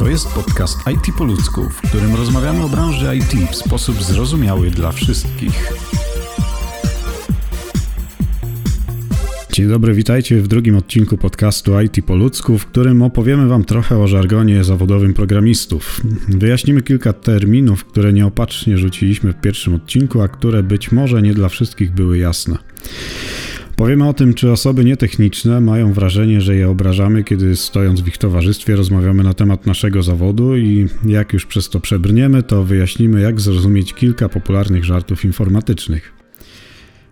To jest podcast IT po ludzku, w którym rozmawiamy o branży IT w sposób zrozumiały dla wszystkich. Dzień dobry, witajcie w drugim odcinku podcastu IT po ludzku, w którym opowiemy Wam trochę o żargonie zawodowym programistów. Wyjaśnimy kilka terminów, które nieopatrznie rzuciliśmy w pierwszym odcinku, a które być może nie dla wszystkich były jasne. Powiemy o tym, czy osoby nietechniczne mają wrażenie, że je obrażamy, kiedy stojąc w ich towarzystwie rozmawiamy na temat naszego zawodu i jak już przez to przebrniemy, to wyjaśnimy, jak zrozumieć kilka popularnych żartów informatycznych.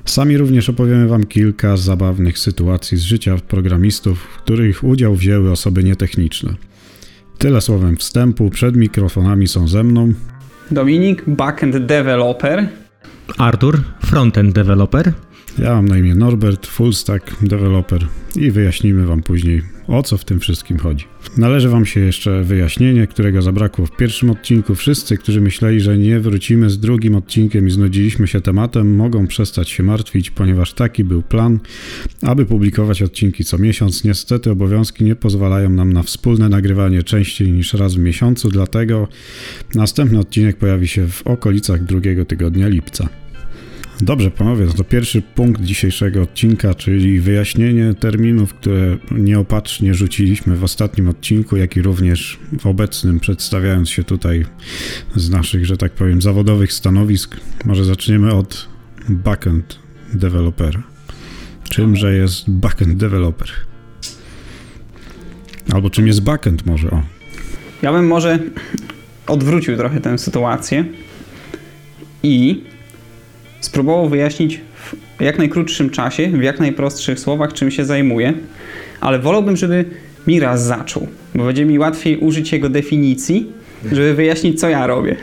Sami również opowiemy Wam kilka zabawnych sytuacji z życia programistów, w których udział wzięły osoby nietechniczne. Tyle słowem wstępu, przed mikrofonami są ze mną Dominik, backend developer. Artur, frontend developer. Ja mam na imię Norbert, full stack developer i wyjaśnimy Wam później o co w tym wszystkim chodzi. Należy Wam się jeszcze wyjaśnienie, którego zabrakło w pierwszym odcinku. Wszyscy, którzy myśleli, że nie wrócimy z drugim odcinkiem i znudziliśmy się tematem, mogą przestać się martwić, ponieważ taki był plan, aby publikować odcinki co miesiąc. Niestety obowiązki nie pozwalają nam na wspólne nagrywanie częściej niż raz w miesiącu, dlatego następny odcinek pojawi się w okolicach drugiego tygodnia lipca. Dobrze, panowie, to pierwszy punkt dzisiejszego odcinka, czyli wyjaśnienie terminów, które nieopatrznie rzuciliśmy w ostatnim odcinku, jak i również w obecnym, przedstawiając się tutaj z naszych, że tak powiem, zawodowych stanowisk. Może zaczniemy od backend developera. Czymże jest backend developer? Albo czym jest backend może, o. Ja bym może odwrócił trochę tę sytuację i spróbował wyjaśnić w jak najkrótszym czasie, w jak najprostszych słowach, czym się zajmuje, ale wolałbym, żeby Miraz zaczął, bo będzie mi łatwiej użyć jego definicji, żeby wyjaśnić, co ja robię.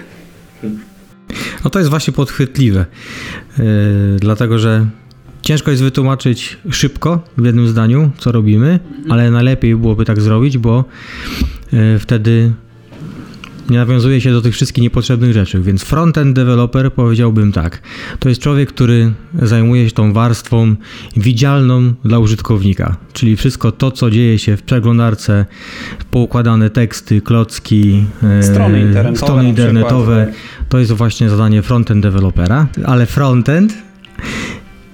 No to jest właśnie podchwytliwe, yy, dlatego że ciężko jest wytłumaczyć szybko, w jednym zdaniu, co robimy, ale najlepiej byłoby tak zrobić, bo yy, wtedy nie nawiązuje się do tych wszystkich niepotrzebnych rzeczy. Więc frontend developer powiedziałbym tak. To jest człowiek, który zajmuje się tą warstwą widzialną dla użytkownika, czyli wszystko to, co dzieje się w przeglądarce, poukładane teksty, klocki, e, strony internetowe, strony internetowe to jest właśnie zadanie frontend dewelopera, ale frontend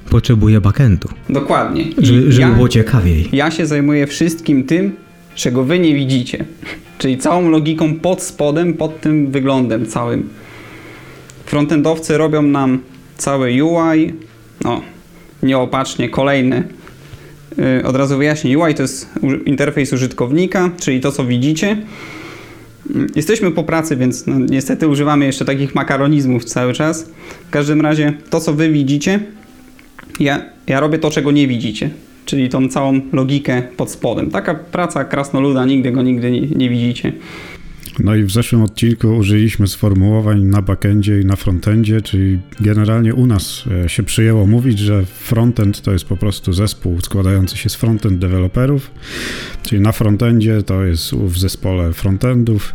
potrzebuje backendu. Dokładnie. żeby, żeby ja, było ciekawiej. Ja się zajmuję wszystkim tym, czego wy nie widzicie. Czyli całą logiką pod spodem, pod tym wyglądem całym. Frontendowcy robią nam cały UI, no nieopatrznie kolejny. Od razu wyjaśnię, UI to jest interfejs użytkownika, czyli to co widzicie. Yy, jesteśmy po pracy, więc no, niestety używamy jeszcze takich makaronizmów cały czas. W każdym razie to co wy widzicie, ja, ja robię to czego nie widzicie czyli tą całą logikę pod spodem. Taka praca krasnoluda, nigdy go nigdy nie, nie widzicie. No i w zeszłym odcinku użyliśmy sformułowań na backendzie i na frontendzie, czyli generalnie u nas e, się przyjęło mówić, że frontend to jest po prostu zespół składający się z frontend deweloperów, czyli na frontendzie to jest w zespole frontendów,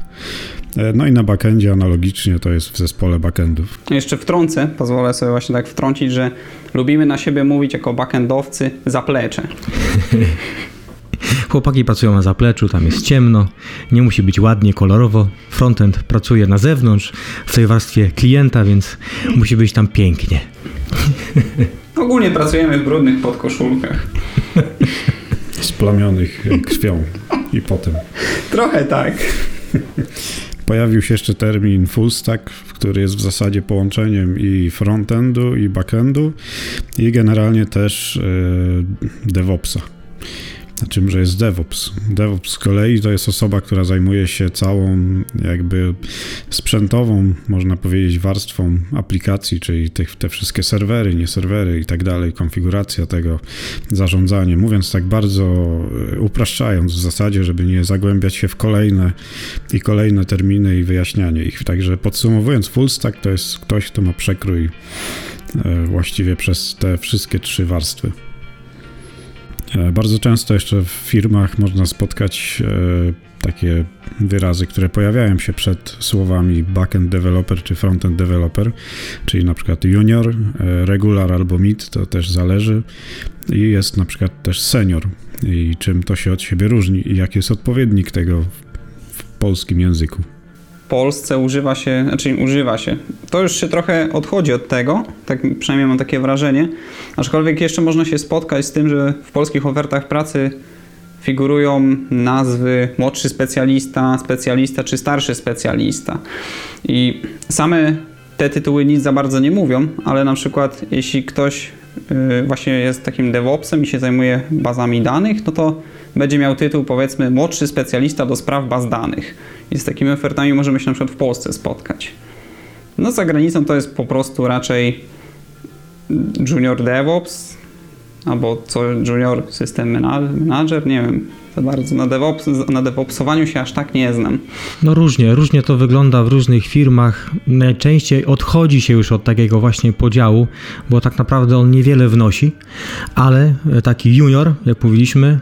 no i na backendzie analogicznie to jest w zespole backendów. Jeszcze wtrącę, pozwolę sobie właśnie tak wtrącić, że lubimy na siebie mówić jako backendowcy zaplecze. Chłopaki pracują na zapleczu, tam jest ciemno, nie musi być ładnie, kolorowo. Frontend pracuje na zewnątrz, w tej warstwie klienta, więc musi być tam pięknie. Ogólnie pracujemy w brudnych podkoszulkach. Splamionych krwią i potem. Trochę tak. Pojawił się jeszcze termin full stack, który jest w zasadzie połączeniem i frontendu, i backendu, i generalnie też yy, DevOpsa na czymże jest DevOps. DevOps z kolei to jest osoba, która zajmuje się całą jakby sprzętową, można powiedzieć, warstwą aplikacji, czyli te wszystkie serwery, nie serwery i tak dalej, konfiguracja tego, zarządzanie. Mówiąc tak bardzo e, upraszczając w zasadzie, żeby nie zagłębiać się w kolejne i kolejne terminy i wyjaśnianie ich. Także podsumowując, full stack to jest ktoś, kto ma przekrój e, właściwie przez te wszystkie trzy warstwy. E, bardzo często jeszcze w firmach można spotkać e, takie wyrazy, które pojawiają się przed słowami backend developer czy frontend developer, czyli na przykład junior, e, regular albo mid, to też zależy. I jest na przykład też senior i czym to się od siebie różni i jaki jest odpowiednik tego polskim języku. Polsce używa się, znaczy używa się. To już się trochę odchodzi od tego, tak przynajmniej mam takie wrażenie. Aczkolwiek jeszcze można się spotkać z tym, że w polskich ofertach pracy figurują nazwy młodszy specjalista, specjalista czy starszy specjalista. I same te tytuły nic za bardzo nie mówią, ale na przykład jeśli ktoś y, właśnie jest takim DevOpsem i się zajmuje bazami danych, no to będzie miał tytuł powiedzmy młodszy specjalista do spraw baz danych. I z takimi ofertami możemy się na przykład w Polsce spotkać. No za granicą to jest po prostu raczej junior DevOps albo co junior system manager, nie wiem. Za bardzo na, DevOps, na DevOpsowaniu się aż tak nie znam. No różnie, różnie to wygląda w różnych firmach. Najczęściej odchodzi się już od takiego właśnie podziału, bo tak naprawdę on niewiele wnosi, ale taki junior, jak mówiliśmy,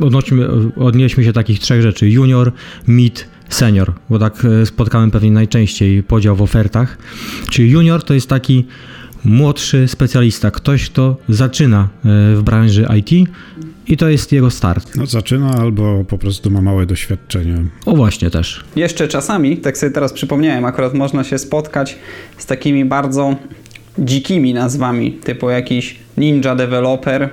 odnosimy, odnieśmy się do takich trzech rzeczy: junior, mid, senior, bo tak e, spotkamy pewnie najczęściej podział w ofertach. Czyli junior to jest taki młodszy specjalista, ktoś, kto zaczyna e, w branży IT i to jest jego start. No zaczyna albo po prostu ma małe doświadczenie. O właśnie też. Jeszcze czasami, tak sobie teraz przypomniałem, akurat można się spotkać z takimi bardzo dzikimi nazwami, typu jakiś ninja developer,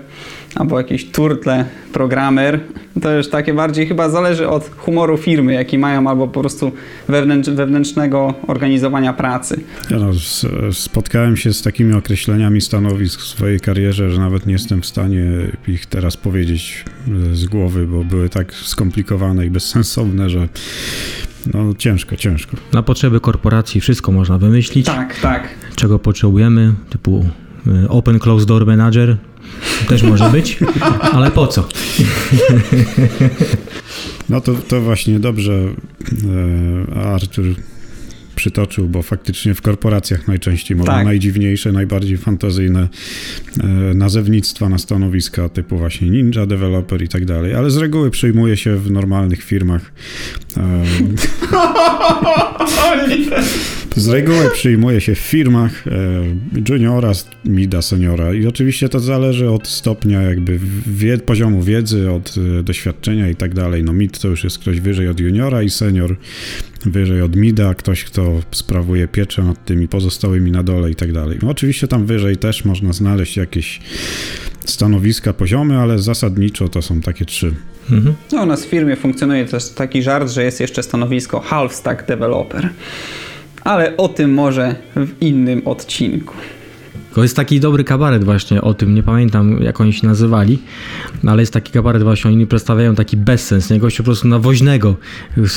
albo jakiś turtle programer. To już takie bardziej chyba zależy od humoru firmy, jaki mają, albo po prostu wewnętrz, wewnętrznego organizowania pracy. Ja no, spotkałem się z takimi określeniami stanowisk w swojej karierze, że nawet nie jestem w stanie ich teraz powiedzieć e, z głowy, bo były tak skomplikowane i bezsensowne, że no ciężko, ciężko. Na potrzeby korporacji wszystko można wymyślić. Tak, tak. Czego potrzebujemy, typu e, Open Close Door Manager, też może być, ale po co? No to, to właśnie dobrze e, Artur przytoczył, bo faktycznie w korporacjach najczęściej można tak. najdziwniejsze, najbardziej fantazyjne e, nazewnictwa na stanowiska typu właśnie ninja, developer i tak dalej, ale z reguły przyjmuje się w normalnych firmach. Z reguły przyjmuje się w firmach e, juniora, mida, seniora i oczywiście to zależy od stopnia jakby wie, poziomu wiedzy, od e, doświadczenia i tak dalej. No mid to już jest ktoś wyżej od juniora i senior wyżej od mida, ktoś kto sprawuje pieczę nad tymi pozostałymi na dole i tak dalej. No oczywiście tam wyżej też można znaleźć jakieś stanowiska, poziomy, ale zasadniczo to są takie trzy. Mhm. No, u nas w firmie funkcjonuje też taki żart, że jest jeszcze stanowisko half stack developer ale o tym może w innym odcinku. To jest taki dobry kabaret właśnie o tym, nie pamiętam jak oni się nazywali, ale jest taki kabaret właśnie, oni przedstawiają taki bezsens, nie? Gościu po prostu na woźnego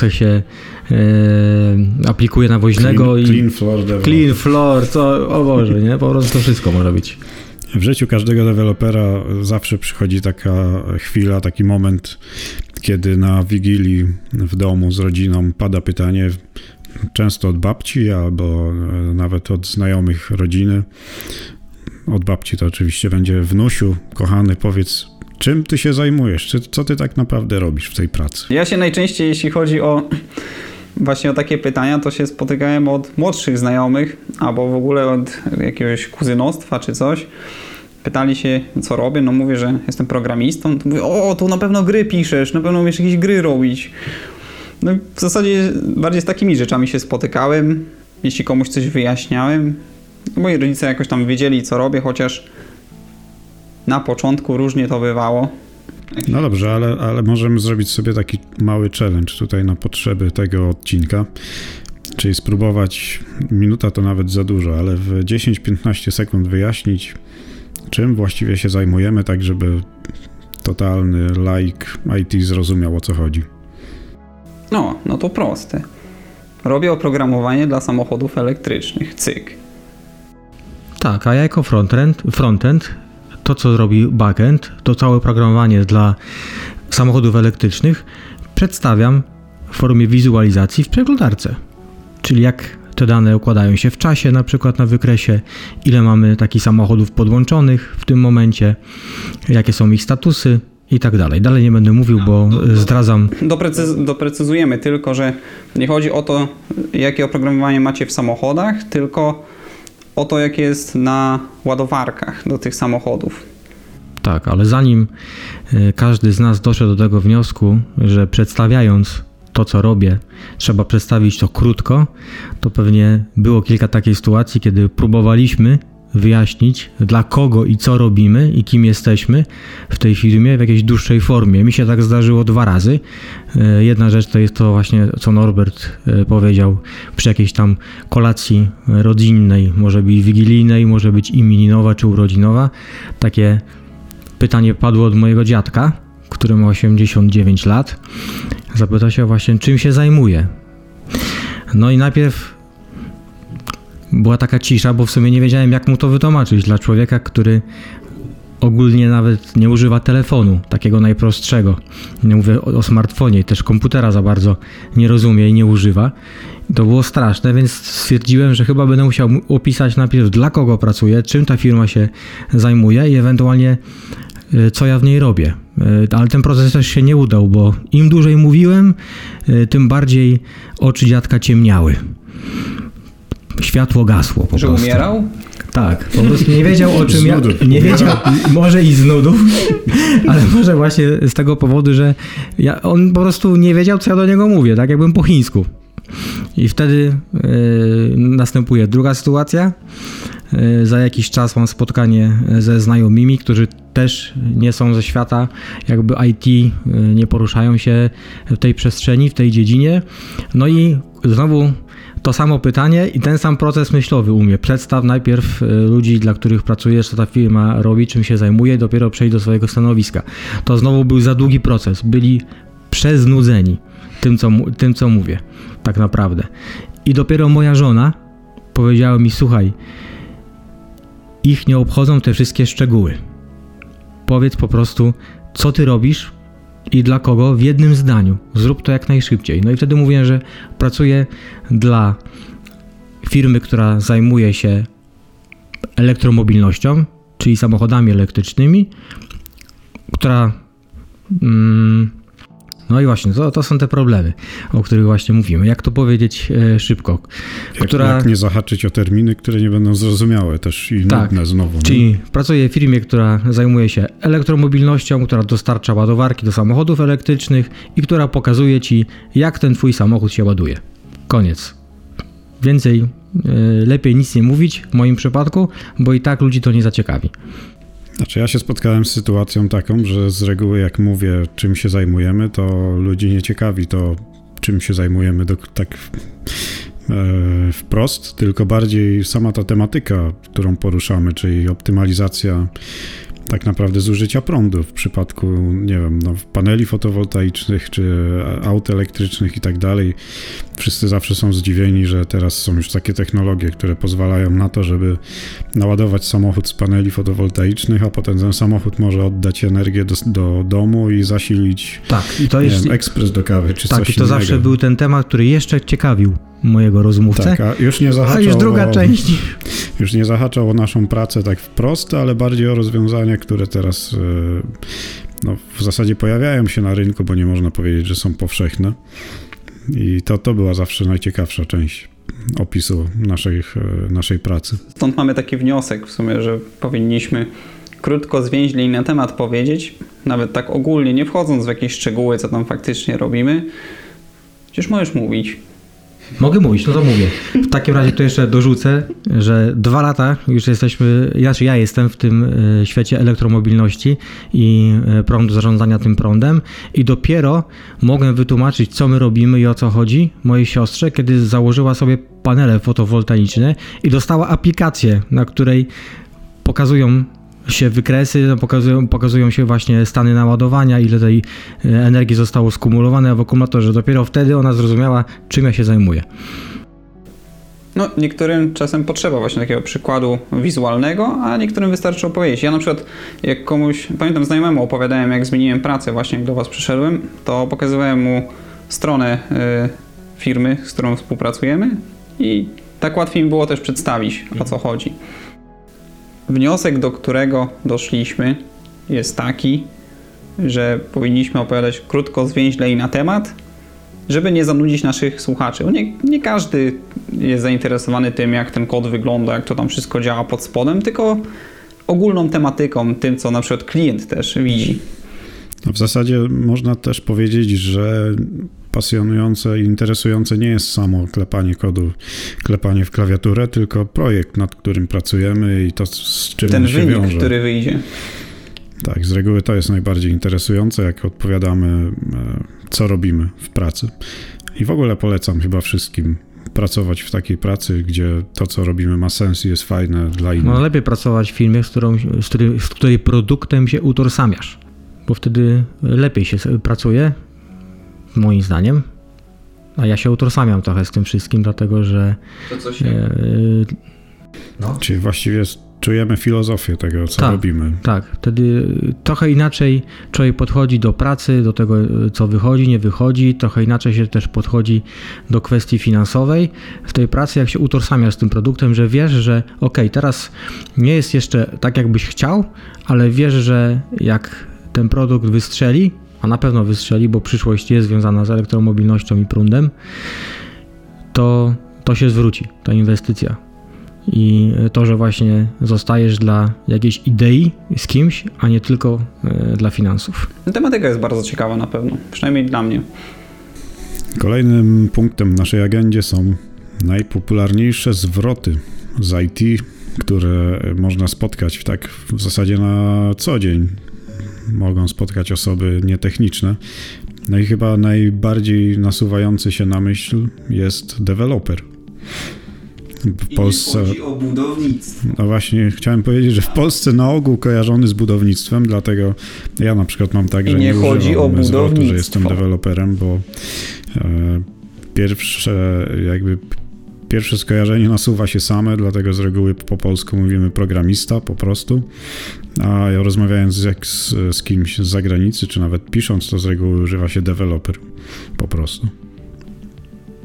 się e, aplikuje na woźnego clean, i... Clean floor. Clean floor, to, o Boże, nie? Po prostu to wszystko może być. W życiu każdego dewelopera zawsze przychodzi taka chwila, taki moment, kiedy na wigilii w domu z rodziną pada pytanie, często od babci albo e, nawet od znajomych rodziny. Od babci to oczywiście będzie wnusiu, kochany, powiedz, czym ty się zajmujesz? Czy, co ty tak naprawdę robisz w tej pracy? Ja się najczęściej, jeśli chodzi o właśnie o takie pytania, to się spotykałem od młodszych znajomych albo w ogóle od jakiegoś kuzynostwa czy coś. Pytali się, co robię, no mówię, że jestem programistą. To mówię, o, to na pewno gry piszesz, na pewno umiesz jakieś gry robić. No w zasadzie bardziej z takimi rzeczami się spotykałem, jeśli komuś coś wyjaśniałem. Moi rodzice jakoś tam wiedzieli, co robię, chociaż na początku różnie to bywało. No dobrze, ale, ale możemy zrobić sobie taki mały challenge tutaj na potrzeby tego odcinka. Czyli spróbować, minuta to nawet za dużo, ale w 10-15 sekund wyjaśnić, czym właściwie się zajmujemy, tak żeby totalny like IT zrozumiał o co chodzi. No, no to proste. Robię oprogramowanie dla samochodów elektrycznych. Cyk. Tak, a ja jako frontend, frontend to co robi backend, to całe oprogramowanie dla samochodów elektrycznych przedstawiam w formie wizualizacji w przeglądarce. Czyli jak te dane układają się w czasie, na przykład na wykresie, ile mamy takich samochodów podłączonych w tym momencie, jakie są ich statusy, i tak dalej. Dalej nie będę mówił, bo zdradzam. Doprecyz doprecyzujemy tylko, że nie chodzi o to, jakie oprogramowanie macie w samochodach, tylko o to, jakie jest na ładowarkach do tych samochodów. Tak, ale zanim e, każdy z nas doszedł do tego wniosku, że przedstawiając to, co robię, trzeba przedstawić to krótko, to pewnie było kilka takich sytuacji, kiedy próbowaliśmy wyjaśnić, dla kogo i co robimy i kim jesteśmy w tej firmie w jakiejś dłuższej formie. Mi się tak zdarzyło dwa razy. E, jedna rzecz to jest to właśnie, co Norbert e, powiedział przy jakiejś tam kolacji rodzinnej, może być wigilijnej, może być imieninowa czy urodzinowa. Takie pytanie padło od mojego dziadka, który ma 89 lat. Zapytał się właśnie, czym się zajmuje. No i najpierw była taka cisza, bo w sumie nie wiedziałem, jak mu to wytłumaczyć dla człowieka, który ogólnie nawet nie używa telefonu, takiego najprostszego. Nie mówię o, o smartfonie, też komputera za bardzo nie rozumie i nie używa. To było straszne, więc stwierdziłem, że chyba będę musiał opisać najpierw dla kogo pracuję, czym ta firma się zajmuje i ewentualnie e, co ja w niej robię. E, ale ten proces też się nie udał, bo im dłużej mówiłem, e, tym bardziej oczy dziadka ciemniały światło gasło po Że prostu. umierał? Tak, po prostu nie wiedział o czym Z ja, nie wiedział, może i z nudów, ale może właśnie z tego powodu, że ja, on po prostu nie wiedział, co ja do niego mówię, tak jakbym po chińsku. I wtedy e, następuje druga sytuacja. E, za jakiś czas mam spotkanie ze znajomymi, którzy też nie są ze świata jakby IT, e, nie poruszają się w tej przestrzeni, w tej dziedzinie. No i znowu to samo pytanie i ten sam proces myślowy u mnie. Przedstaw najpierw e, ludzi, dla których pracujesz, co ta firma robi, czym się zajmuje, dopiero przejdź do swojego stanowiska. To znowu był za długi proces. Byli przeznudzeni tym, co, tym, co mówię, tak naprawdę. I dopiero moja żona powiedziała mi: Słuchaj, ich nie obchodzą te wszystkie szczegóły. Powiedz po prostu, co ty robisz i dla kogo w jednym zdaniu. Zrób to jak najszybciej. No i wtedy mówię, że pracuję dla firmy, która zajmuje się elektromobilnością, czyli samochodami elektrycznymi, która. Mm, no i właśnie, to, to są te problemy, o których właśnie mówimy. Jak to powiedzieć e, szybko? Jak, Która- jak nie zahaczyć o terminy, które nie będą zrozumiałe też i Tak. nudne znowu. Czyli pracuję w firmie, która zajmuje się elektromobilnością, która dostarcza ładowarki do samochodów elektrycznych i która pokazuje ci, jak ten twój samochód się ładuje. Koniec. Więcej, e, lepiej nic nie mówić w moim przypadku, bo i tak ludzi to nie zaciekawi. Znaczy ja się spotkałem z sytuacją taką, że z reguły jak mówię czym się zajmujemy, to ludzi nie ciekawi to czym się zajmujemy do, tak e, wprost, tylko bardziej sama ta tematyka, którą poruszamy, czyli optymalizacja tak naprawdę zużycia prądu w przypadku, nie wiem, no, paneli fotowoltaicznych czy aut elektrycznych i tak dalej. Wszyscy zawsze są zdziwieni, że teraz są już takie technologie, które pozwalają na to, żeby naładować samochód z paneli fotowoltaicznych, a potem ten samochód może oddać energię do, do domu i zasilić Tak, i to jest. wiem, ekspres do kawy czy tak, coś i to innego. zawsze był ten temat, który jeszcze ciekawił mojego rozmówcę. Tak, a już nie a zahaczał już druga o, część. Już nie zahaczał o naszą pracę tak wprost, ale bardziej o rozwiązania, które teraz e, no, w zasadzie pojawiają się na rynku, bo nie można powiedzieć, że są powszechne. I to, to była zawsze najciekawsza część opisu naszej, e, naszej pracy. Stąd mamy taki wniosek w sumie, że powinniśmy krótko, zwięźlej na temat powiedzieć, nawet tak ogólnie, nie wchodząc w jakieś szczegóły, co tam faktycznie robimy. Przecież możesz mówić. Mogę mówić, no to mówię. W takim razie to jeszcze dorzucę, że dwa lata już jesteśmy, znaczy ja jestem w tym e, świecie elektromobilności i e, prądu, zarządzania tym prądem i dopiero mogę wytłumaczyć, co my robimy i o co chodzi mojej siostrze, kiedy założyła sobie panele fotowoltaiczne i dostała aplikację, na której pokazują się wykresy, no, pokazują, pokazują się właśnie stany naładowania, ile tej e, energii zostało skumulowane w akumulatorze. Dopiero wtedy ona zrozumiała, czym ja się zajmuję. No, niektórym czasem potrzeba właśnie takiego przykładu wizualnego, a niektórym wystarczy opowiedzieć. Ja na przykład, jak komuś, pamiętam znajomemu opowiadałem, jak zmieniłem pracę właśnie, jak do Was przyszedłem, to pokazywałem mu stronę y, firmy, z którą współpracujemy i tak łatwiej mi było też przedstawić, o co chodzi. Wniosek, do którego doszliśmy, jest taki, że powinniśmy opowiadać krótko, zwięźle i na temat, żeby nie zanudzić naszych słuchaczy. Nie, nie każdy jest zainteresowany tym, jak ten kod wygląda, jak to tam wszystko działa pod spodem, tylko ogólną tematyką, tym, co na przykład klient też widzi. No w zasadzie można też powiedzieć, że pasjonujące i interesujące nie jest samo klepanie kodu, klepanie w klawiaturę, tylko projekt, nad którym pracujemy i to, z czym Ten się wynik, wiąże. który wyjdzie. Tak, z reguły to jest najbardziej interesujące, jak odpowiadamy, e, co robimy w pracy. I w ogóle polecam chyba wszystkim pracować w takiej pracy, gdzie to, co robimy, ma sens i jest fajne dla innych. No lepiej pracować w firmie, z, którą, z, której, z której produktem się utożsamiasz, bo wtedy lepiej się pracuje, moim zdaniem. A ja się utożsamiam trochę z tym wszystkim, dlatego że To co e, Czyli właściwie czujemy filozofię tego, co Tak. robimy. tak, wtedy trochę inaczej człowiek podchodzi do pracy, do tego, co wychodzi, nie wychodzi, trochę inaczej się też podchodzi do kwestii finansowej w tej pracy, jak się utożsamiasz z tym produktem, że wiesz, że ok, teraz nie jest jeszcze tak, jakbyś chciał, ale wiesz, że jak ten produkt wystrzeli, a na pewno wystrzeli, bo przyszłość jest związana z elektromobilnością i prądem, to, to się zwróci, ta inwestycja. I to, że właśnie zostajesz dla jakiejś idei z kimś, a nie tylko e, dla finansów. Tematyka jest bardzo ciekawa na pewno, przynajmniej dla mnie. Kolejnym punktem w naszej agendzie są najpopularniejsze zwroty z IT, które można spotkać w tak w zasadzie na co dzień. Mogą spotkać osoby nietechniczne. No i chyba najbardziej nasuwający się na myśl jest deweloper. W Polsce. o budownictwo. No właśnie, chciałem powiedzieć, że w Polsce na ogół kojarzony z budownictwem, dlatego ja na przykład mam tak, I że nie nie, chodzi o zwrotu, że budownictwo. jestem deweloperem, bo e, pierwsze jakby pierwsze skojarzenie nasuwa się same, dlatego z reguły po polsku mówimy programista po prostu, a ja rozmawiając jak z, z kimś z zagranicy, czy nawet pisząc, to z reguły używa się deweloper po prostu.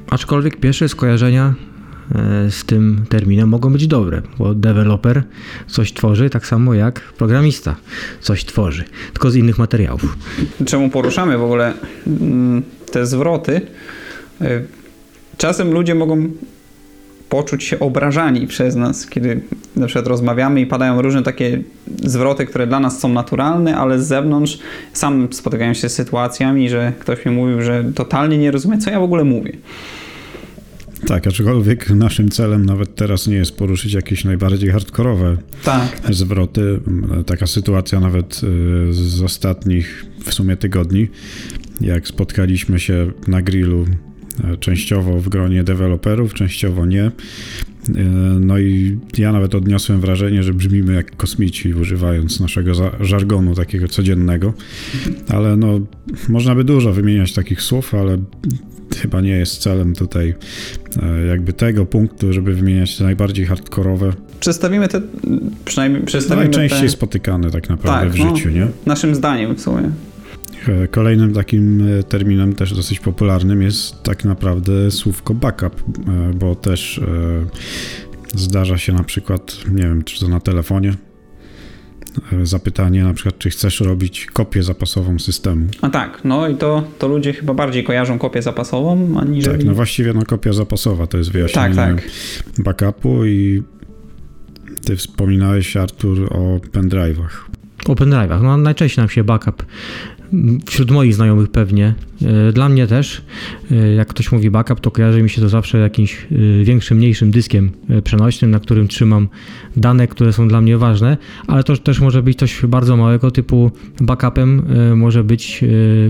Aczkolwiek pierwsze skojarzenia e, z tym terminem mogą być dobre, bo deweloper coś tworzy tak samo jak programista coś tworzy, tylko z innych materiałów. Czemu poruszamy w ogóle mm, te zwroty? Y, Czasem ludzie mogą poczuć się obrażani przez nas, kiedy na przykład rozmawiamy i padają różne takie zwroty, które dla nas są naturalne, ale z zewnątrz sam spotykałem się z sytuacjami, że ktoś mi mówił, że totalnie nie rozumie, co ja w ogóle mówię. Tak, aczkolwiek naszym celem nawet teraz nie jest poruszyć jakieś najbardziej hardkorowe Tak. zwroty. Taka sytuacja nawet y, z ostatnich w sumie tygodni, jak spotkaliśmy się na grillu częściowo w gronie deweloperów, częściowo nie. Y, No i ja nawet odniosłem wrażenie, że brzmimy jak kosmici, używając naszego żargonu takiego codziennego. Ale no, można by dużo wymieniać takich słów, ale chyba nie jest celem tutaj e, jakby tego punktu, żeby wymieniać te najbardziej hardkorowe Przedstawimy te, przynajmniej przedstawimy najczęściej te spotykane tak naprawdę Tak, w no. życiu, nie? naszym zdaniem w sumie. E, Kolejnym takim e, terminem też dosyć popularnym jest tak naprawdę słówko backup, e, bo też zdarza się na przykład, nie wiem, czy to na telefonie, zapytanie na przykład, czy chcesz robić kopię zapasową systemu. A tak, no i to, to ludzie chyba bardziej kojarzą kopię zapasową, aniżeli... Tak, no właściwie no kopia zapasowa to jest wyjaśnienie tak, tak. backupu i ty wspominałeś Artur o pendrive'ach. O pendrive'ach, no najczęściej nam się backup wśród moich znajomych pewnie, e, dla mnie też, e, jak ktoś mówi backup, to kojarzy mi się to zawsze jakimś e, większym, mniejszym dyskiem przenośnym, na którym trzymam dane, które są dla mnie ważne, ale to też może być coś bardzo małego, typu backupem może być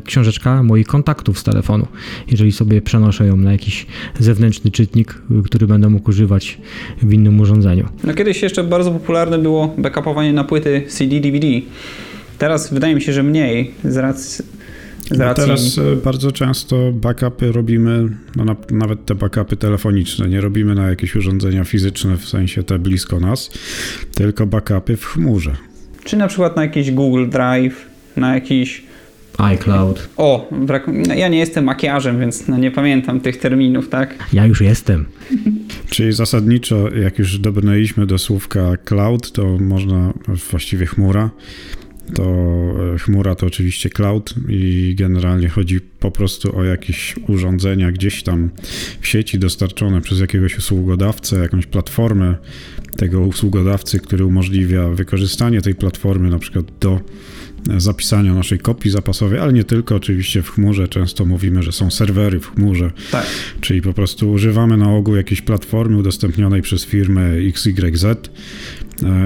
książeczka moich kontaktów z telefonu, jeżeli sobie przenoszę ją na jakiś zewnętrzny czytnik, który będę mógł używać w innym urządzeniu. No kiedyś jeszcze bardzo popularne było backupowanie na płyty CD, DVD. Teraz wydaje mi się, że mniej z racji... Z racji... teraz e, bardzo często backupy robimy, no na, nawet te backupy telefoniczne, nie robimy na jakieś urządzenia fizyczne, w sensie te blisko nas, tylko backupy w chmurze. Czy na przykład na jakiś Google Drive, na jakiś... iCloud. O, brak... no, ja nie jestem makijażem, więc no nie pamiętam tych terminów, tak? Ja już jestem. Czyli zasadniczo, jak już dobrnęliśmy do słówka cloud, to można, właściwie chmura, to e, chmura to oczywiście cloud i generalnie chodzi po prostu o jakieś urządzenia gdzieś tam w sieci dostarczone przez jakiegoś usługodawcę, jakąś platformę tego usługodawcy, który umożliwia wykorzystanie tej platformy na przykład do zapisania naszej kopii zapasowej, ale nie tylko, oczywiście w chmurze często mówimy, że są serwery w chmurze, Tak. czyli po prostu używamy na ogół jakiejś platformy udostępnionej przez firmę XYZ e,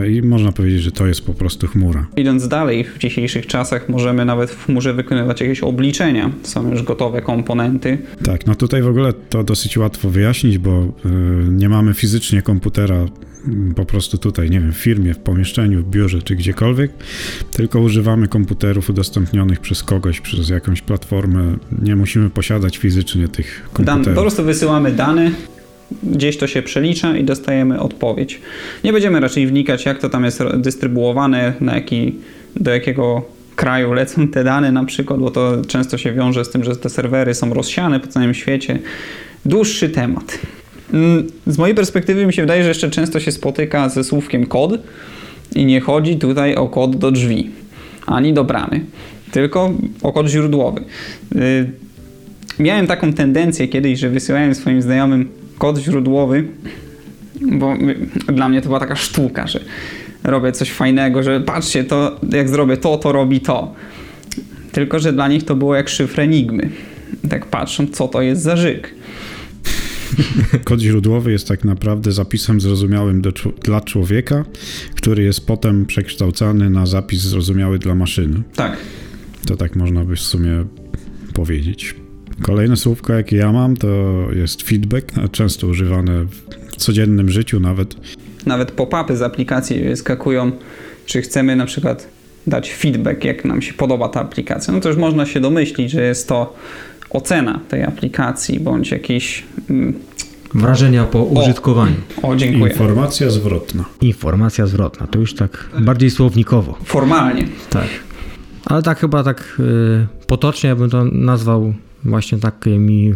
i można powiedzieć, że to jest po prostu chmura. Idąc dalej, w dzisiejszych czasach możemy nawet w chmurze wykonywać jakieś obliczenia. Są już gotowe komponenty. Tak, no tutaj w ogóle to dosyć łatwo wyjaśnić, bo y, nie mamy fizycznie komputera po prostu tutaj, nie wiem, w firmie, w pomieszczeniu, w biurze czy gdziekolwiek, tylko używamy komputerów udostępnionych przez kogoś, przez jakąś platformę. Nie musimy posiadać fizycznie tych Dan, komputerów. po prostu wysyłamy dane, gdzieś to się przelicza i dostajemy odpowiedź. Nie będziemy raczej wnikać, jak to tam jest dystrybuowane, na jaki, do jakiego kraju lecą te dane na przykład, bo to często się wiąże z tym, że te serwery są rozsiane po całym świecie. Dłuższy temat. Mm, Z mojej perspektywy mi się wydaje, że jeszcze często się spotyka ze słówkiem kod i nie chodzi tutaj o kod do drzwi, ani do bramy, tylko o kod źródłowy. Y, Miałem taką tendencję kiedyś, że wysyłałem swoim znajomym kod źródłowy, bo dla mnie to była taka sztuka, że robię coś fajnego, że patrzcie, to jak zrobię to, to robi to. Tylko, że dla nich to było jak szyfr enigmy. Tak patrzą, co to jest za żyk. Kod źródłowy jest tak naprawdę zapisem zrozumiałym do, dla człowieka, który jest potem przekształcany na zapis zrozumiały dla maszyny. Tak. To tak można by w sumie powiedzieć. Kolejne słówko, jakie ja mam, to jest feedback, często używane w codziennym życiu nawet. Nawet pop-upy z aplikacji wyskakują, czy chcemy na przykład dać feedback, jak nam się podoba ta aplikacja. No to już można się domyślić, że jest to ocena tej aplikacji, bądź jakiś... mm, Wrażenia po użytkowaniu. O, dziękuję. Informacja zwrotna. Informacja zwrotna, to już tak bardziej słownikowo. Formalnie. Tak. Ale tak chyba tak y, potocznie ja bym to nazwał właśnie takimi,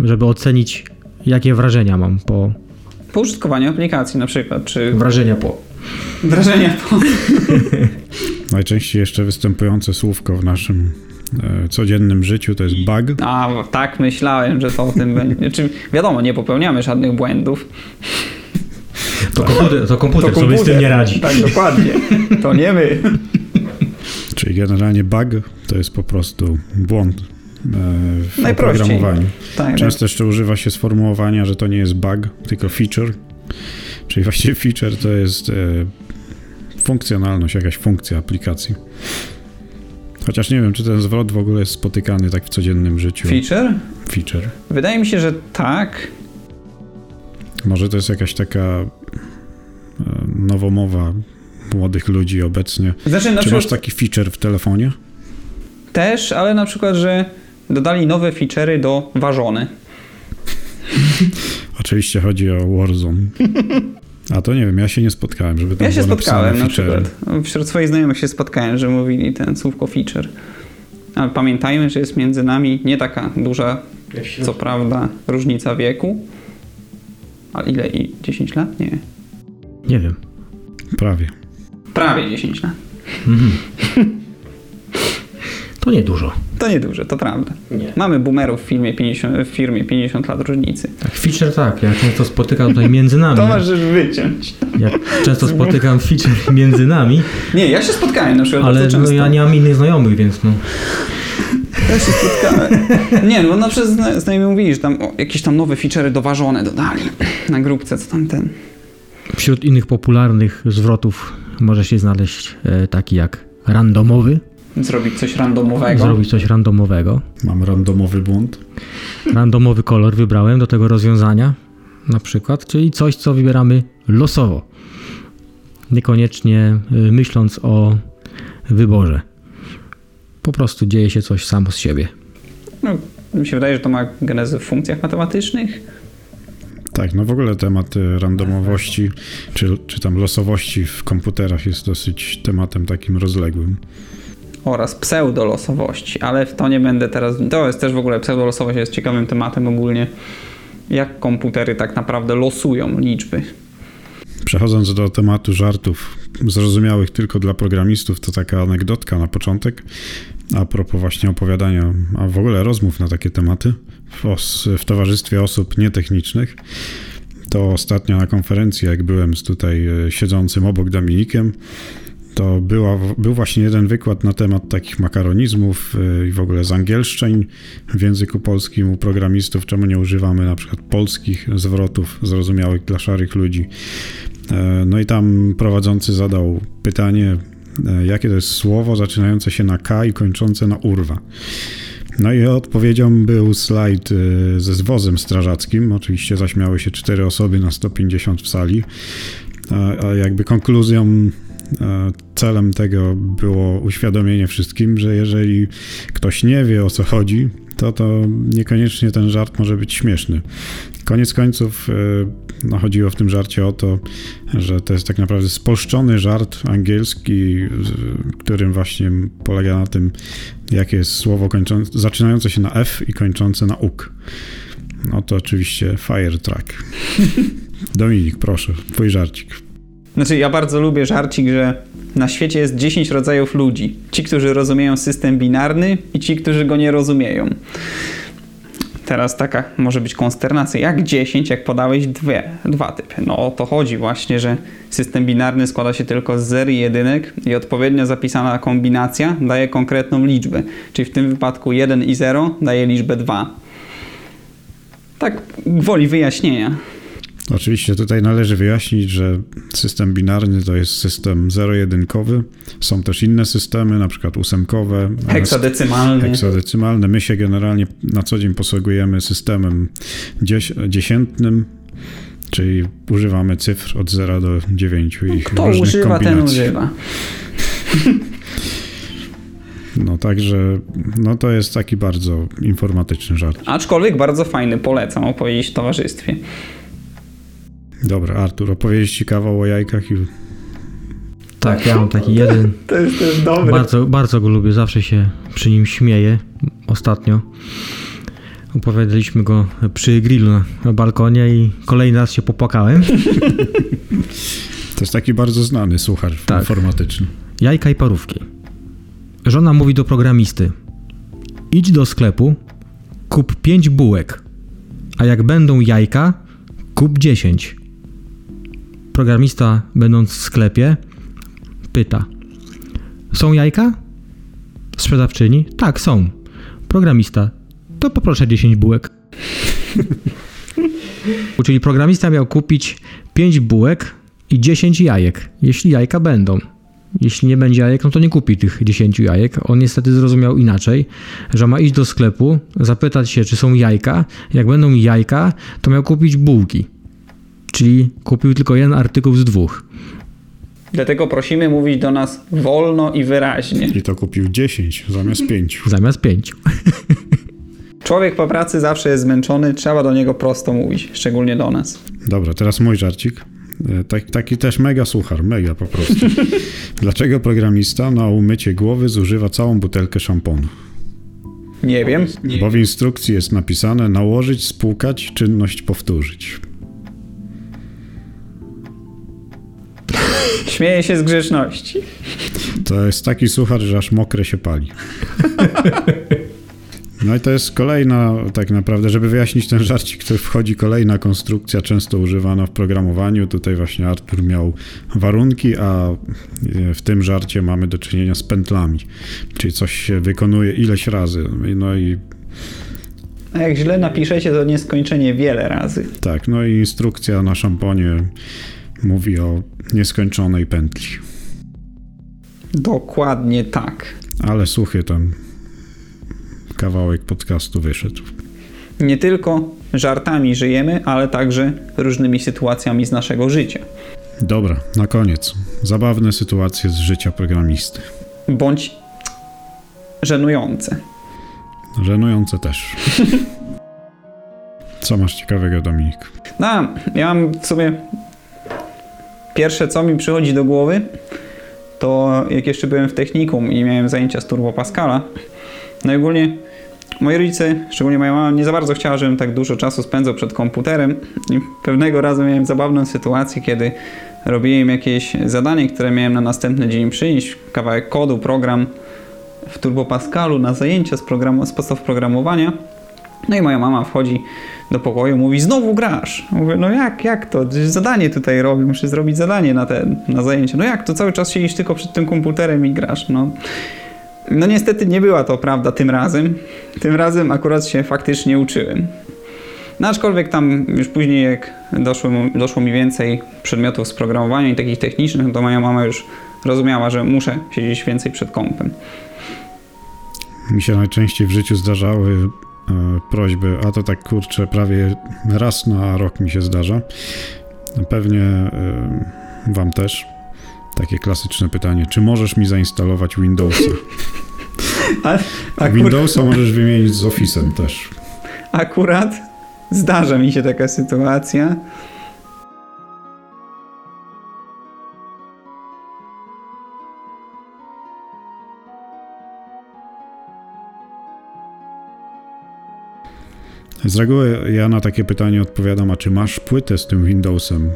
żeby ocenić jakie wrażenia mam po Po użytkowaniu aplikacji na przykład, czy wrażenia po. wrażenia po... Najczęściej jeszcze występujące słówko w naszym e, codziennym życiu to jest bug. A, tak myślałem, że to o tym będzie. Czy, wiadomo, nie popełniamy żadnych błędów. To komputer, to komputer To sobie z tym komputer. nie radzi. Tak, dokładnie. To nie my. Czyli generalnie bug to jest po prostu błąd w Najprościej. oprogramowaniu. Tak, Często jeszcze używa się sformułowania, że to nie jest bug, tylko feature. Czyli właściwie feature to jest e, funkcjonalność, jakaś funkcja aplikacji. Chociaż nie wiem, czy ten zwrot w ogóle jest spotykany tak w codziennym życiu. Feature? Feature. Wydaje mi się, że tak. Może to jest jakaś taka e, nowomowa młodych ludzi obecnie. Znaczy, na Czy masz przykład taki feature w telefonie? też, ale na przykład, że dodali nowe feature'y do ważony. Oczywiście chodzi o Warzone. A to nie wiem, ja się nie spotkałem, żeby tam Ja się spotkałem na przykład. Wśród swoich znajomych się spotkałem, że mówili ten słówko feature. Ale pamiętajmy, że jest między nami nie taka duża, co prawda, różnica wieku. Ale ile? I 10 lat? Nie. Nie wiem. Prawie. Prawie 10 lat. Mhm. To niedużo. To nieduże, to prawda. Nie. Mamy boomerów w, filmie 50, w firmie 50 lat różnicy. Tak, feature tak, ja często spotykam tutaj między nami. To możesz wyciąć. Ja często spotykam feature między nami, Nie, ja się spotkałem na przykład ale no, ja nie mam innych znajomych, więc no. Ja się spotkałem. Nie, no na przykład zna- znajomi mówili, że tam o, jakieś tam nowe feature'y doważone dodali na grupce, co tam ten. Wśród innych popularnych zwrotów może się znaleźć e, taki jak randomowy, Zrobić coś randomowego. zrobić coś randomowego. Mam randomowy błąd. Randomowy kolor wybrałem do tego rozwiązania, na przykład, czyli coś, co wybieramy losowo. Niekoniecznie y, myśląc o wyborze. Po prostu dzieje się coś samo z siebie. No, mi się wydaje, że to ma genezę w funkcjach matematycznych. Tak, no w ogóle temat e, randomowości czy, czy tam losowości w komputerach jest dosyć tematem takim rozległym. Oraz pseudolosowości, ale w to nie będę teraz. To jest też w ogóle pseudolosowość jest ciekawym tematem ogólnie. Jak komputery tak naprawdę losują liczby. Przechodząc do tematu żartów zrozumiałych tylko dla programistów, to taka anegdotka na początek. A propos właśnie opowiadania, a w ogóle rozmów na takie tematy w, os, w towarzystwie osób nietechnicznych. To ostatnio na konferencji, jak byłem z tutaj e, siedzącym obok Dominikiem, to była, był właśnie jeden wykład na temat takich makaronizmów e, i w ogóle z w języku polskim u programistów, czemu nie używamy na przykład polskich zwrotów zrozumiałych dla szarych ludzi. E, no i tam prowadzący zadał pytanie, jakie to jest słowo zaczynające się na K i kończące na urwa. No i odpowiedzią był slajd y, ze zwozem strażackim. Oczywiście zaśmiały się cztery osoby na 150 w sali. A jakby konkluzją celem tego było uświadomienie wszystkim, że jeżeli ktoś nie wie o co chodzi, to to niekoniecznie ten żart może być śmieszny. Koniec końców y, no, chodziło w tym żarcie o to, że to jest tak naprawdę spolszczony żart angielski, którym właśnie polega na tym, jakie jest słowo kończące, zaczynające się na F i kończące na UK. No to oczywiście Fire Track. Dominik, proszę, twój żarcik. Znaczy, ja bardzo lubię żarcik, że na świecie jest 10 rodzajów ludzi. Ci, którzy rozumieją system binarny i ci, którzy go nie rozumieją. Teraz taka może być konsternacja. Jak 10, jak podałeś dwie, dwa typy? No o to chodzi właśnie, że system binarny składa się tylko z zer i jedynek i odpowiednio zapisana kombinacja daje konkretną liczbę. Czyli w tym wypadku 1 i 0 daje liczbę 2. Tak gwoli wyjaśnienia. Oczywiście tutaj należy wyjaśnić, że system binarny to jest system zero-jedynkowy. Są też inne systemy, na przykład ósemkowe. Heksadecymalny. Heksadecymalny. My się generalnie na co dzień posługujemy systemem dzies dziesiętnym, czyli używamy cyfr od 0 do 9 i ich Kto różnych używa, kombinacji. ten używa. No także, no to jest taki bardzo informatyczny żart. Aczkolwiek bardzo fajny, polecam opowiedzieć w towarzystwie. Dobra, Artur, opowiedzieć ci kawał o jajkach i... Tak, ja mam taki jeden. To jest też dobre. Bardzo, bardzo go lubię, zawsze się przy nim śmieję. Ostatnio opowiadaliśmy go przy grillu na, na balkonie i kolejny raz się popłakałem. To jest taki bardzo znany suchar Tak. informatyczny. Jajka i parówki. Żona mówi do programisty: Idź do sklepu, kup 5 bułek, a jak będą jajka, kup 10. Programista, będąc w sklepie, pyta: Są jajka? Sprzedawczyni: Tak, są. Programista: To poproszę 10 bułek. Czyli programista miał kupić 5 bułek i 10 jajek, jeśli jajka będą. Jeśli nie będzie jajek, no to nie kupi tych 10 jajek. On niestety zrozumiał inaczej, że ma iść do sklepu, zapytać się, czy są jajka. Jak będą jajka, to miał kupić bułki. Czyli kupił tylko jeden artykuł z dwóch. Dlatego prosimy mówić do nas wolno i wyraźnie. I to kupił 10 zamiast 5. Zamiast pięciu. Człowiek po pracy zawsze jest zmęczony, trzeba do niego prosto mówić, szczególnie do nas. Dobra, teraz mój żarcik. E, Tak, taki też mega suchar, mega po prostu. Dlaczego programista na umycie głowy zużywa całą butelkę szamponu? Nie wiem. Bo w instrukcji jest napisane nałożyć, spłukać, czynność powtórzyć. Śmieję się z grzeczności. To jest taki suchar, że aż mokre się pali. No i to jest kolejna, tak naprawdę, żeby wyjaśnić ten żarcik, to wchodzi kolejna konstrukcja, często używana w programowaniu. Tutaj właśnie Artur miał warunki, a w tym żarcie mamy do czynienia z pętlami, czyli coś się wykonuje ileś razy. No i A jak źle napiszecie, to nieskończenie wiele razy. tak, no i instrukcja na szamponie mówi o nieskończonej pętli. Dokładnie tak. Ale suchy ten kawałek podcastu wyszedł. Nie tylko żartami żyjemy, ale także różnymi sytuacjami z naszego życia. Dobra, na koniec. Zabawne sytuacje z życia programisty. Bądź żenujące. Żenujące też. Co masz ciekawego, Dominik? No, ja mam w sumie pierwsze, co mi przychodzi do głowy, to jak jeszcze byłem w technikum i miałem zajęcia z Turbo Pascala, no i ogólnie moi rodzice, szczególnie moja mama, nie za bardzo chciała, żebym tak dużo czasu spędzał przed komputerem i pewnego razu miałem zabawną sytuację, kiedy robiłem jakieś zadanie, które miałem na następny dzień przyjść, kawałek kodu, program w Turbo Pascalu na zajęcia z, programu, z podstaw programowania. No i moja mama wchodzi do pokoju, mówi, znowu grasz. Mówię, no jak, jak to? Zadanie tutaj robię, muszę zrobić zadanie na, ten, na zajęcie. No jak to? Cały czas siedzisz tylko przed tym komputerem i grasz. No. no niestety nie była to prawda tym razem. Tym razem akurat się faktycznie uczyłem. No aczkolwiek tam już później jak doszło, doszło mi więcej przedmiotów z programowania i takich technicznych, to moja mama już rozumiała, że muszę siedzieć więcej przed kompem. Mi się najczęściej w życiu zdarzały prośby, a to tak kurczę, prawie raz na rok mi się zdarza. Pewnie e, wam też. Takie klasyczne pytanie, czy możesz mi zainstalować Windowsa? A. Windowsa możesz wymienić z Office'em też. Akurat zdarza mi się taka sytuacja. Z reguły ja na takie pytanie odpowiadam, a czy masz płytę z tym Windowsem?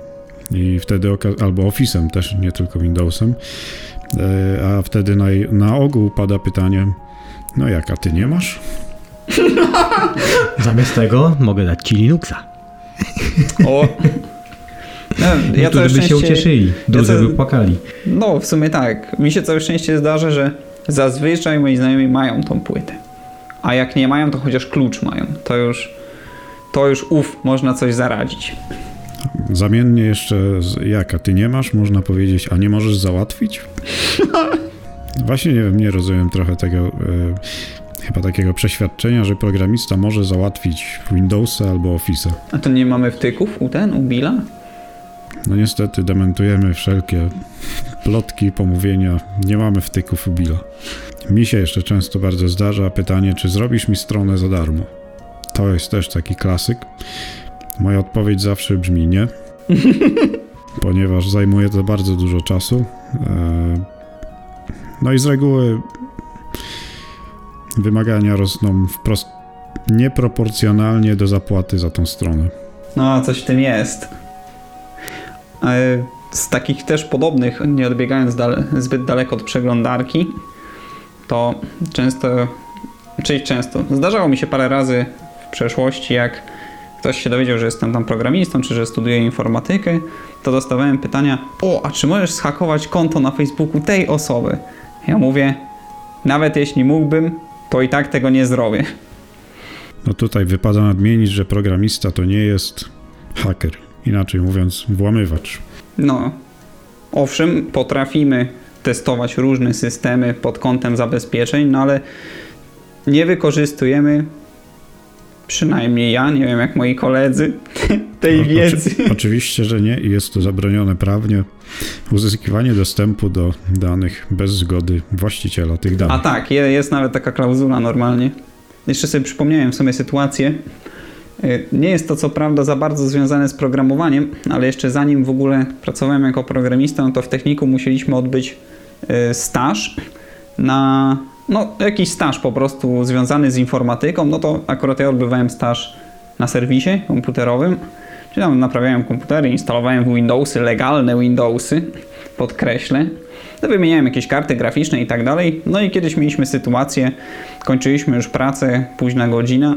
I wtedy, albo Office'em też, nie tylko Windowsem. E, a wtedy na, na ogół pada pytanie, no jak, a ty nie masz? Zamiast tego mogę dać ci Linuxa. O! No, ja by szczęście, się ucieszyli, drudzy ja by płakali. No, w sumie tak. Mi się całe szczęście zdarza, że zazwyczaj moi znajomi mają tą płytę. A jak nie mają, to chociaż klucz mają. To już, to już uf, można coś zaradzić. Zamiennie jeszcze, jak, a ty nie masz, można powiedzieć, a nie możesz załatwić? Właśnie nie wiem, nie rozumiem trochę tego, e, chyba takiego przeświadczenia, że programista może załatwić Windowsa albo Office'a. A to nie mamy wtyków u ten, u Billa? No niestety dementujemy wszelkie plotki, pomówienia. Nie mamy wtyków u Billa. Mi się jeszcze często bardzo zdarza pytanie, czy zrobisz mi stronę za darmo. To jest też taki klasyk. Moja odpowiedź zawsze brzmi nie, ponieważ zajmuje to bardzo dużo czasu. E, no i z reguły wymagania rosną wprost nieproporcjonalnie do zapłaty za tą stronę. No, coś w tym jest. Z takich też podobnych, nie odbiegając dale, zbyt daleko od przeglądarki, to często, czyli często, zdarzało mi się parę razy w przeszłości, jak ktoś się dowiedział, że jestem tam programistą, czy że studiuję informatykę, to dostawałem pytania, o, a czy możesz schakować konto na Facebooku tej osoby? Ja mówię, nawet jeśli mógłbym, to i tak tego nie zrobię. No tutaj wypada nadmienić, że programista to nie jest haker, inaczej mówiąc, włamywacz. No, owszem, potrafimy testować różne systemy pod kątem zabezpieczeń, no ale nie wykorzystujemy, przynajmniej ja, nie wiem jak moi koledzy, tej o, wiedzy. Oczy, oczywiście, że nie i jest to zabronione prawnie. Uzyskiwanie dostępu do danych bez zgody właściciela tych danych. A tak, jest nawet taka klauzula normalnie. Jeszcze sobie przypomniałem w sumie sytuację. Y, nie jest to co prawda za bardzo związane z programowaniem, ale jeszcze zanim w ogóle pracowałem jako programista, no to w techniku musieliśmy odbyć y, staż na no, jakiś staż po prostu związany z informatyką, no to akurat ja odbywałem staż na serwisie komputerowym, czyli tam naprawiałem komputery, instalowałem Windowsy, legalne Windowsy, podkreślę, no, wymieniałem jakieś karty graficzne i tak dalej. No i kiedyś mieliśmy sytuację, kończyliśmy już pracę, późna godzina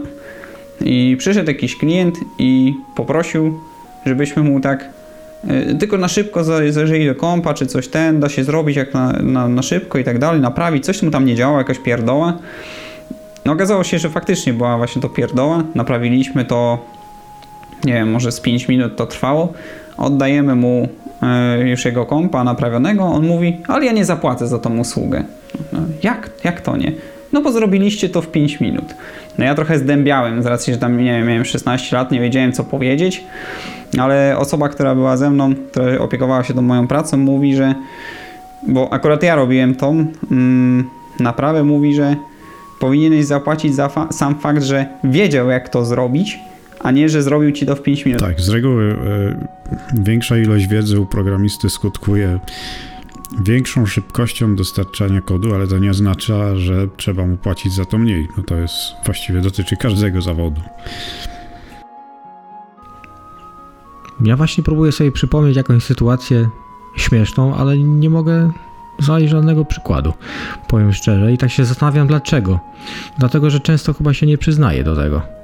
i przyszedł jakiś klient i poprosił, żebyśmy mu tak E, tylko na szybko zajrzeli do kompa, czy coś ten, da się zrobić jak na, na, na szybko i tak dalej, naprawić, coś mu tam nie działa, jakaś pierdoła. No okazało się, że faktycznie była właśnie to pierdoła, naprawiliśmy to, nie wiem, może z 5 minut to trwało, oddajemy mu e, już jego kompa naprawionego, on mówi, ale ja nie zapłacę za tą usługę. No, jak? Jak to nie? No bo zrobiliście to w 5 minut. No ja trochę zdębiałem z racji, że tam nie wiem, miałem 16 lat, nie wiedziałem co powiedzieć, ale osoba, która była ze mną, która opiekowała się tą moją pracą, mówi, że bo akurat ja robiłem tą mm, naprawę, mówi, że powinieneś zapłacić za fa sam fakt, że wiedział jak to zrobić, a nie, że zrobił ci to w 5 minut. Tak, z reguły y, większa ilość wiedzy u programisty skutkuje większą szybkością dostarczania kodu, ale to nie oznacza, że trzeba mu płacić za to mniej. No to jest właściwie dotyczy każdego zawodu. Ja właśnie próbuję sobie przypomnieć jakąś sytuację śmieszną, ale nie mogę znaleźć żadnego przykładu. Powiem szczerze i tak się zastanawiam dlaczego. Dlatego, że często chyba się nie przyznaję do tego.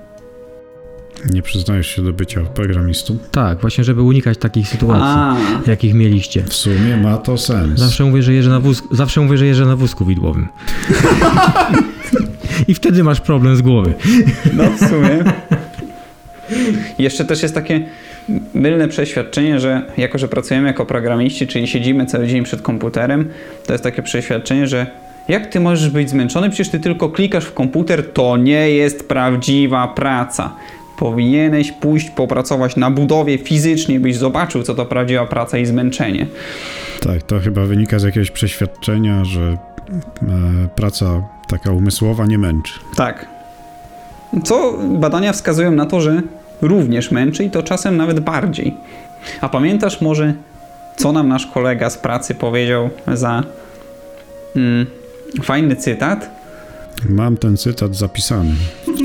Nie przyznajesz się do bycia programistą? Tak, właśnie żeby unikać takich sytuacji, A, jakich mieliście. W sumie ma to sens. Zawsze mówię, że jeżdżę na, wóz... Zawsze mówię, że jeżdżę na wózku widłowym. I wtedy masz problem z głowy. no w sumie. Jeszcze też jest takie mylne przeświadczenie, że jako, że pracujemy jako programiści, czyli siedzimy cały dzień przed komputerem, to jest takie przeświadczenie, że jak ty możesz być zmęczony? Przecież ty tylko klikasz w komputer, to nie jest prawdziwa praca. Powinieneś pójść popracować na budowie fizycznie, byś zobaczył, co to prawdziwa praca i zmęczenie. Tak, to chyba wynika z jakiegoś przeświadczenia, że e, praca taka umysłowa nie męczy. Tak. Co badania wskazują na to, że również męczy i to czasem nawet bardziej. A pamiętasz może, co nam nasz kolega z pracy powiedział za mm, fajny cytat? Mam ten cytat zapisany,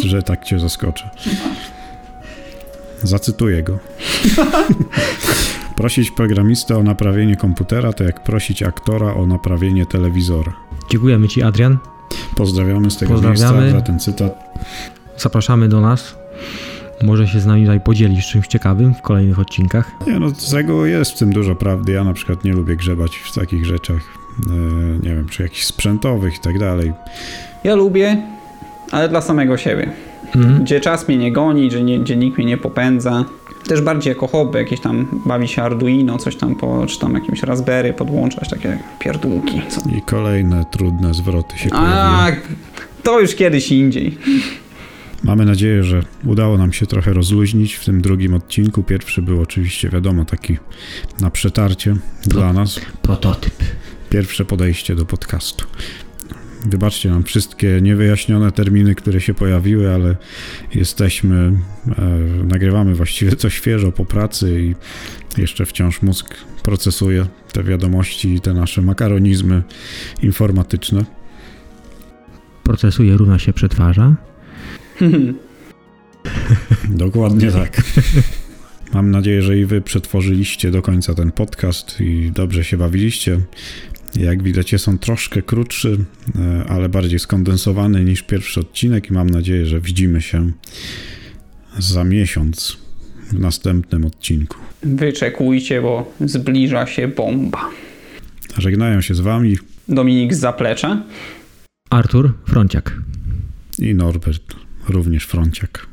że tak cię zaskoczę. Zacytuję go. Prosić programistę o naprawienie komputera to jak prosić aktora o naprawienie telewizora. Dziękujemy Ci, Adrian. Pozdrawiamy z tego Pozdrawiamy. miejsca za ten cytat. Zapraszamy do nas. Może się z nami tutaj podzielisz czymś ciekawym w kolejnych odcinkach. Nie no, z reguły jest w tym dużo prawdy. Ja na przykład nie lubię grzebać w takich rzeczach, e, nie wiem, czy jakichś sprzętowych i tak dalej. Ja lubię, ale dla samego siebie. Mhm. Gdzie czas mnie nie goni, gdzie, nie, gdzie nikt mnie nie popędza. Też bardziej jako hobby, jakieś tam bawi się Arduino, coś tam, po, czy tam jakimś Raspberry podłączać, takie pierdółki. Co? I kolejne trudne zwroty się pojawiły. A, to już kiedyś indziej. Mamy nadzieję, że udało nam się trochę rozluźnić w tym drugim odcinku. Pierwszy był oczywiście, wiadomo, taki na przetarcie dla nas. Prototyp. Pierwsze podejście do podcastu. Wybaczcie nam wszystkie niewyjaśnione terminy, które się pojawiły, ale jesteśmy, e, nagrywamy właściwie co świeżo po pracy i jeszcze wciąż mózg procesuje te wiadomości i te nasze makaronizmy informatyczne. Procesuje, równa się przetwarza. Dokładnie tak. Mam nadzieję, że i wy przetworzyliście do końca ten podcast i dobrze się bawiliście. Jak widać, jest on troszkę krótszy, e, ale bardziej skondensowany niż pierwszy odcinek i mam nadzieję, że widzimy się za miesiąc w następnym odcinku. Wyczekujcie, bo zbliża się bomba. Żegnają się z wami Dominik z zaplecza. Artur Fronciak. i Norbert, również Fronciak.